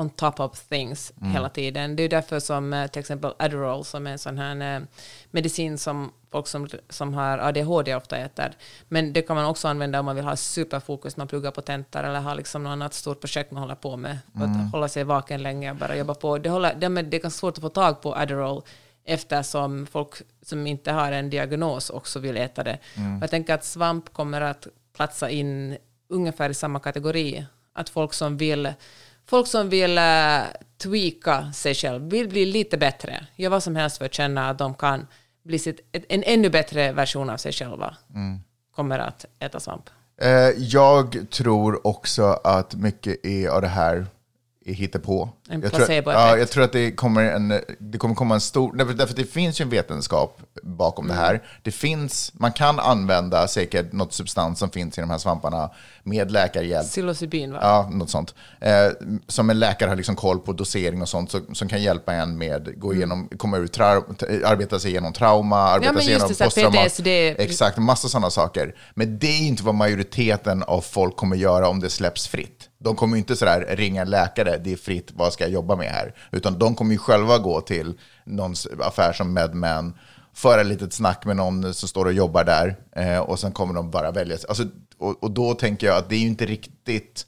on top of things hela tiden. Det är därför som eh, till exempel Adderall som är en sån här eh, medicin som folk som, som har ADHD ofta äter. Men det kan man också använda om man vill ha superfokus man pluggar på tentor eller har liksom något annat stort projekt man håller på med. För att hålla sig vaken länge och bara jobba på. Det, håller, det, är ganska svårt att få tag på Adderall eftersom folk som inte har en diagnos också vill äta det. Och Jag tänker att svamp kommer att platsa in ungefär i samma kategori. Att folk som vill, folk som vill uh, tweaka sig själv, vill bli lite bättre, gör vad som helst för att känna att de kan bli sitt, ett, en ännu bättre version av sig själva, kommer att äta svamp. Eh, jag tror också att mycket är av det här hittepå. En jag tror, placeboeffekt. ja, jag tror att det kommer, en, det kommer komma en stor... Därför, därför att det finns ju en vetenskap bakom Mm. det här. Det finns, man kan använda säkert något substans som finns i de här svamparna med läkarhjälp. Psilocybin, va? Ja, något sånt. Eh, som en läkare har liksom koll på dosering och sånt så, som kan hjälpa en med gå igenom, komma ur trau- t- arbeta sig igenom trauma, arbeta Mm. men sig igenom posttrauma. Exakt, massa sådana saker. Men det är inte vad majoriteten av folk kommer göra om det släpps fritt. De kommer ju inte sådär ringa en läkare, det är fritt, vad ska jag jobba med här? Utan de kommer ju själva gå till någon affär som MedMan, föra ett litet snack med någon som står och jobbar där eh, och sen kommer de bara välja. Alltså, och, och då tänker jag att det är ju inte riktigt,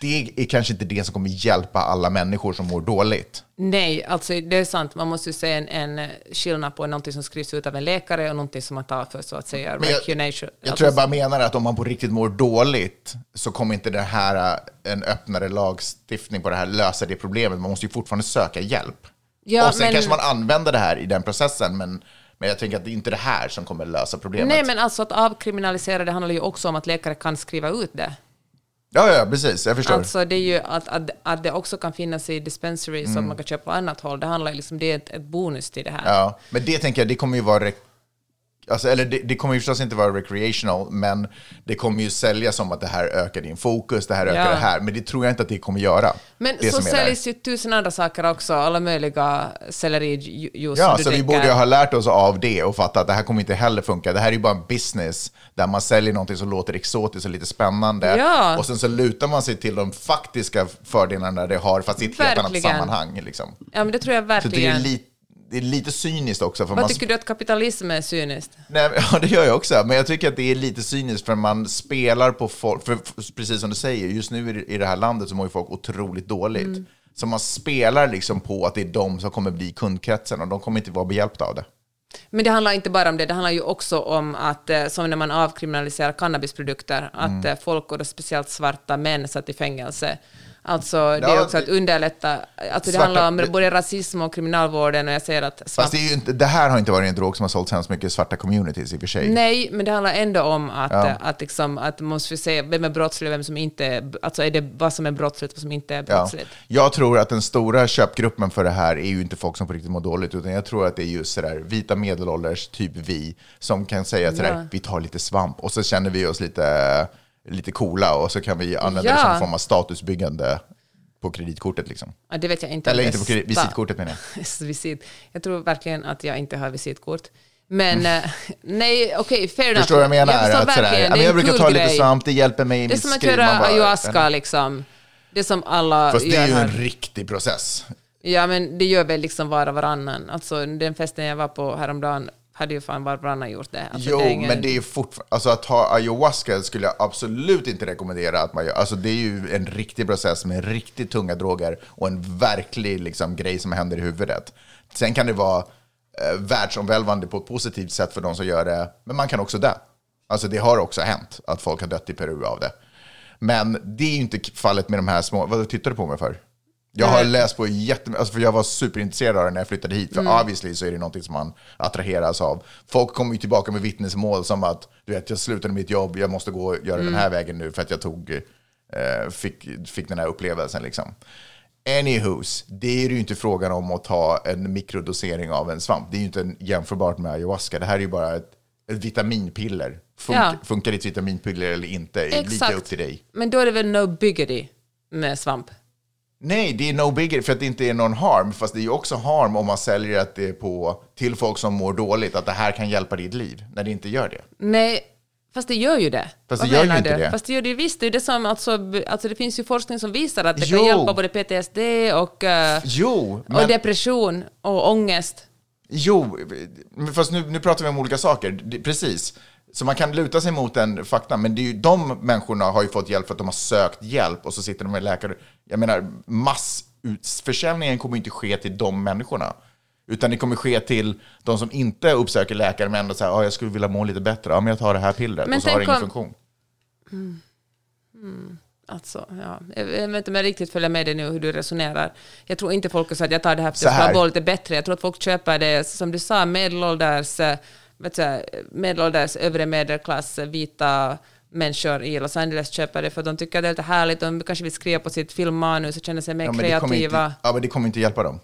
det är kanske inte det som kommer hjälpa alla människor som mår dåligt. Nej, alltså det är sant. Man måste ju se en, en skillnad på någonting som skrivs ut av en läkare och någonting som man tar för så att säga Men jag-. Jag Alltså, tror jag bara menar att om man på riktigt mår dåligt så kommer inte det här, äh, en öppnare lagstiftning på det här lösa det problemet. Man måste ju fortfarande söka hjälp. Ja, och sen men- kanske man använder det här i den processen, men, men jag tänker att det är inte det här som kommer lösa problemet. Nej, men alltså att avkriminalisera det handlar ju också om att läkare kan skriva ut det. Ja, ja, precis. Jag förstår. Alltså det är ju att, att, att det också kan finnas i dispensaries Mm. som man kan köpa på annat håll. Det handlar liksom, det är ett, ett bonus till det här. Ja, men det tänker jag, det kommer ju vara... Alltså, eller det, det kommer ju förstås inte vara recreational, men det kommer ju säljas som att det här ökar din fokus, det här ökar Ja. det här. Men det tror jag inte att det kommer göra. Men det så säljs ju tusen andra saker också, alla möjliga sellerijuice Ja, så vi borde ju ha lärt oss av det och fatta att det här kommer inte heller funka. Det här är ju bara en business där man säljer någonting som låter exotiskt och lite spännande. Ja. Och sen så lutar man sig till de faktiska fördelarna det har, fast i ett helt annat Verkligen. sammanhang. Liksom. Ja, men det tror jag Så det är, verkligen. Det är lite cyniskt också. För Vad man, tycker du att kapitalism är cyniskt? Nej, <laughs> ja, det gör jag också. Men jag tycker att det är lite cyniskt för man spelar på folk. För, precis som du säger, just nu i det- i det här landet så mår ju folk otroligt dåligt. Mm. Så man spelar liksom på att det är de som kommer bli kundkretsen och de kommer inte vara behjälpta av det. Men det handlar inte bara om det, det handlar ju också om att, eh, som när man avkriminaliserar cannabisprodukter, att Mm. eh, folk, och då speciellt svarta män, satt i fängelse. Alltså det är Ja, också att underlätta, alltså det Svarta- handlar om både rasism och kriminalvården, och jag säger att svart, Fast det, är inte, det här har inte varit en drog som har sålt så hemskt mycket i svarta communities i och för sig. Nej, men det handlar ändå om att, Ja. eh, att, liksom, att måste se vem är brottslig och vem som inte är, alltså är det vad som är brottsligt och vad som inte är Ja. brottsligt. Jag tror att den stora köpgruppen för det här är ju inte folk som på riktigt mår dåligt, utan jag tror att det är just sådär vita medelålders, typ vi, som kan säga sådär, Ja. vi tar lite svamp och så känner vi oss lite, lite coola och så kan vi använda det Ja. som en form av statusbyggande på kreditkortet. Liksom. Ja, det vet jag inte. Eller det inte på kredit, visitkortet menar jag. <laughs> Visit. Jag tror verkligen att jag inte har visitkort. Men eh, nej, okej, fair enough. Förstår du vad jag menar? förstår att sådär, det men jag brukar ta lite grej. svamp, det hjälper mig i Det är mitt som att skriv. göra ayahuasca, liksom. Det som alla Fast det är ju här. en riktig process. Ja, men det gör väl liksom var och varannan. Alltså, den festen jag var på häromdagen hade ju fan varannan gjort det. Alltså, jo, det ingen- men det är fortfarande... Alltså att ta ayahuasca skulle jag absolut inte rekommendera att man gör. Alltså det är ju en riktig process med riktigt tunga droger och en verklig liksom, grej som händer i huvudet. Sen kan det vara eh, världsomvälvande på ett positivt sätt för de som gör det, men man kan också dö. Alltså det har också hänt att folk har dött i Peru av det. Men det är ju inte fallet med de här små... Vad tittar du på mig för? Jag har läst på jättemycket, alltså för jag var superintresserad av det när jag flyttade hit. Mm. För obviously så är det någonting som man attraheras av. Folk kommer ju tillbaka med vittnesmål som att du vet, jag slutade mitt jobb, jag måste gå och göra den Mm. här vägen nu för att jag tog, eh, fick, fick den här upplevelsen. Liksom. Anywhos, det är ju inte frågan om att ta en mikrodosering av en svamp. Det är ju inte en- jämförbart med ayahuasca. Det här är ju bara ett, ett vitaminpiller. Fun, Ja. Funkar ditt vitaminpiller eller inte är lika upp till dig. Men då är det väl no biggity med svamp? Nej, det är no bigger för att det inte är någon harm. Fast det är ju också harm om man säljer att det är på, till folk som mår dåligt, att det här kan hjälpa ditt liv, när det inte gör det. Nej, fast det gör ju det. Fast Vad det gör ju inte du? det. Fast det gör det ju visst. Det, är det, som, alltså, alltså, det finns ju forskning som visar att det Jo. kan hjälpa både PTSD och, eh, Jo, och men, depression och ångest. jo fast nu, nu pratar vi om olika saker. Precis. Så man kan luta sig mot den fakta, men det är ju, de människorna har ju fått hjälp för att de har sökt hjälp och så sitter de med läkare. Jag menar, massutförsäljningen kommer inte ske till de människorna. Utan det kommer ske till de som inte uppsöker läkare men ändå säger ah, jag skulle vilja må lite bättre. Ja, men jag tar det här pillret Men och så har det ingen om- funktion. Alltså, ja. Jag vet inte om jag riktigt följer med dig nu hur du resonerar. Jag tror inte folk säger att jag tar det här för att jag ska må lite bättre. Jag tror att folk köper det, som du sa, medelålders, eh, vet du, medelålders övre medelklass, vita människor i Los Angeles köper det för de tycker att det är lite härligt. De kanske vill skriva på sitt filmmanus och känna sig mer Ja, kreativa. inte, ja, men det kommer inte hjälpa dem.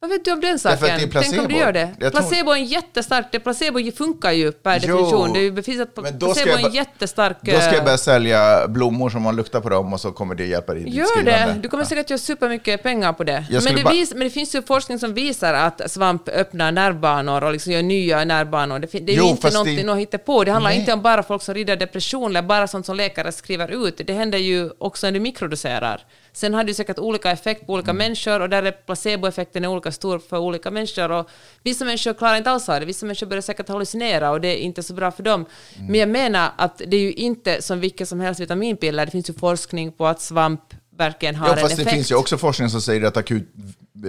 Vad vet du om den Därför att saken? det är Tänk om du gör det. Jag placebo är en jättestark... Placebo funkar ju per Jo, definition. Det bevisat att men då placebo är en jättestark... Då ska eh, jag börja sälja blommor som man luktar på dem och så kommer det hjälpa dig i ditt Gör skrivande. det! Du kommer säkert göra supermycket pengar på det. Men det, bara- vis, men det finns ju forskning som visar att svamp öppnar nervbanor och liksom gör nya nervbanor. Det, det är Jo, ju inte någonting det- något hittepå. Det handlar Nej. inte om bara folk som rider depression eller bara sånt som läkare skriver ut. Det händer ju också när du mikrodoserar. Sen har du säkert olika effekt på olika Mm. människor och där är placeboeffekten är olika stor för olika människor. Och vissa människor klarar inte alls av det. Vissa människor börjar säkert hallucinera och det är inte så bra för dem. Mm. Men jag menar att det är ju inte som vilket som helst vitaminpiller. Det finns ju forskning på att svamp verkligen har Ja, en fast effekt. det finns ju också forskning som säger att akut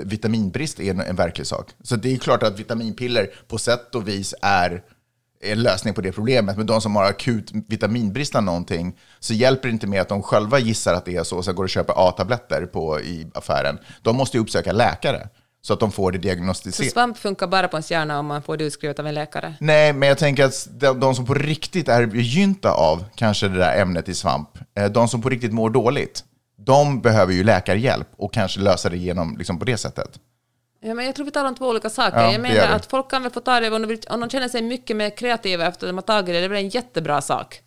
vitaminbrist är en, en verklig sak. Så det är klart att vitaminpiller på sätt och vis är en lösning på det problemet. Men de som har akut vitaminbrist av någonting så hjälper det inte med att de själva gissar att det är så och sen går och köper A-tabletter på, i affären. De måste ju uppsöka läkare så att de får det Så diagnostiserat. svamp funkar bara på ens hjärna om man får det utskrivet av en läkare. Nej, men jag tänker att de, de som på riktigt är gynta av kanske det där ämnet i svamp, eh, de som på riktigt mår dåligt, de behöver ju läkarhjälp och kanske lösa det genom, liksom på det sättet. Ja, men jag tror vi talar om två olika saker. Ja, jag menar att folk kan väl få ta det om de, vill, om de känner sig mycket mer kreativa efter att de har tagit det. Det är väl en jättebra sak.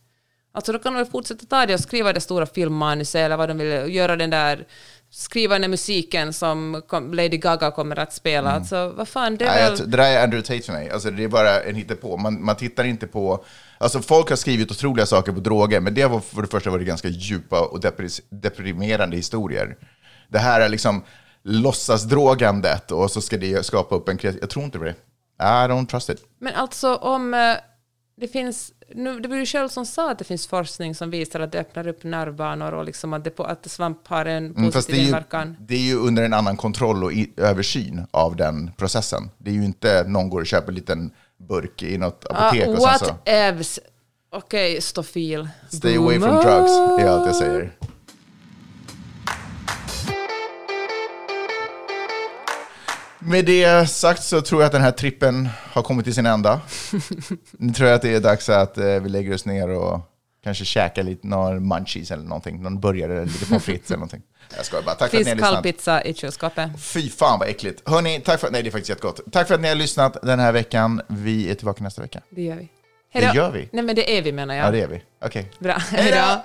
Alltså då kan de väl fortsätta ta det och skriva det stora filmmanuset eller vad de vill göra den där skriva den där musiken som Lady Gaga kommer att spela. Alltså vad fan, det är Nej, väl... jag- det där är Andrew Tate för mig. Alltså, det är bara en hittepå. Man, man tittar inte på... Alltså, folk har skrivit otroliga saker på droger, men det var för det första var det ganska djupa och deprimerande historier. Det här är liksom låtsasdrogandet och så ska det skapa upp en kreativ... Jag tror inte på det. I don't trust it. Men alltså om eh, det finns, nu, det var ju själv som sa att det finns forskning som visar att det öppnar upp nervbanor och liksom att, det, på- att svamp har en Mm, positiv fast det är, ju, inverkan. det är ju under en annan kontroll och i, översyn av den processen. Det är ju inte någon går och köper en liten burk i något apotek Uh, och sen what så... evs? Okej, stofil. Stay away from Boomer. drugs, det är allt jag säger. Med det sagt så tror jag att den här trippen har kommit till sin ända. <laughs> Nu tror jag att det är dags att eh, vi lägger oss ner och kanske käkar lite några munchies eller någonting. Någon burgare eller lite pommes frites eller någonting. Jag skojar bara. Tack för att Finns ni har kall lyssnat. pizza i kylskåpet. Fy fan vad äckligt. Hörni, tack för, nej det är faktiskt jättegott. Tack för att ni har lyssnat den här veckan. Vi är tillbaka nästa vecka. Det gör vi. Det gör vi. Nej men det är vi menar jag. Ja, det är vi. Okej. Bra. Hej då.